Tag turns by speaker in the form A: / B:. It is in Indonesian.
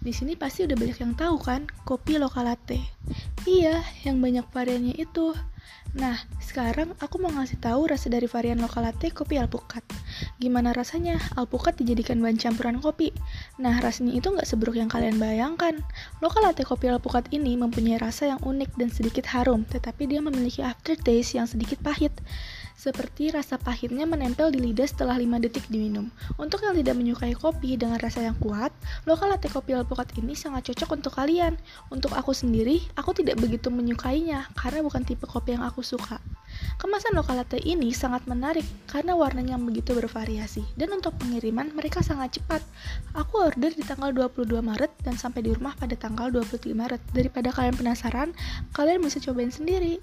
A: Di sini pasti udah banyak yang tahu kan, kopi local latte. Iya, yang banyak variannya itu. Nah, sekarang aku mau ngasih tahu rasa dari varian lokal latte kopi alpukat. Gimana rasanya? Alpukat dijadikan bahan campuran kopi. Nah, rasanya itu nggak seburuk yang kalian bayangkan. Lokal latte kopi alpukat ini mempunyai rasa yang unik dan sedikit harum, tetapi dia memiliki aftertaste yang sedikit pahit seperti rasa pahitnya menempel di lidah setelah 5 detik diminum. Untuk yang tidak menyukai kopi dengan rasa yang kuat, lokal latte kopi alpukat ini sangat cocok untuk kalian. Untuk aku sendiri, aku tidak begitu menyukainya karena bukan tipe kopi yang aku suka. Kemasan lokal latte ini sangat menarik karena warnanya begitu bervariasi dan untuk pengiriman mereka sangat cepat. Aku order di tanggal 22 Maret dan sampai di rumah pada tanggal 23 Maret. Daripada kalian penasaran, kalian bisa cobain sendiri.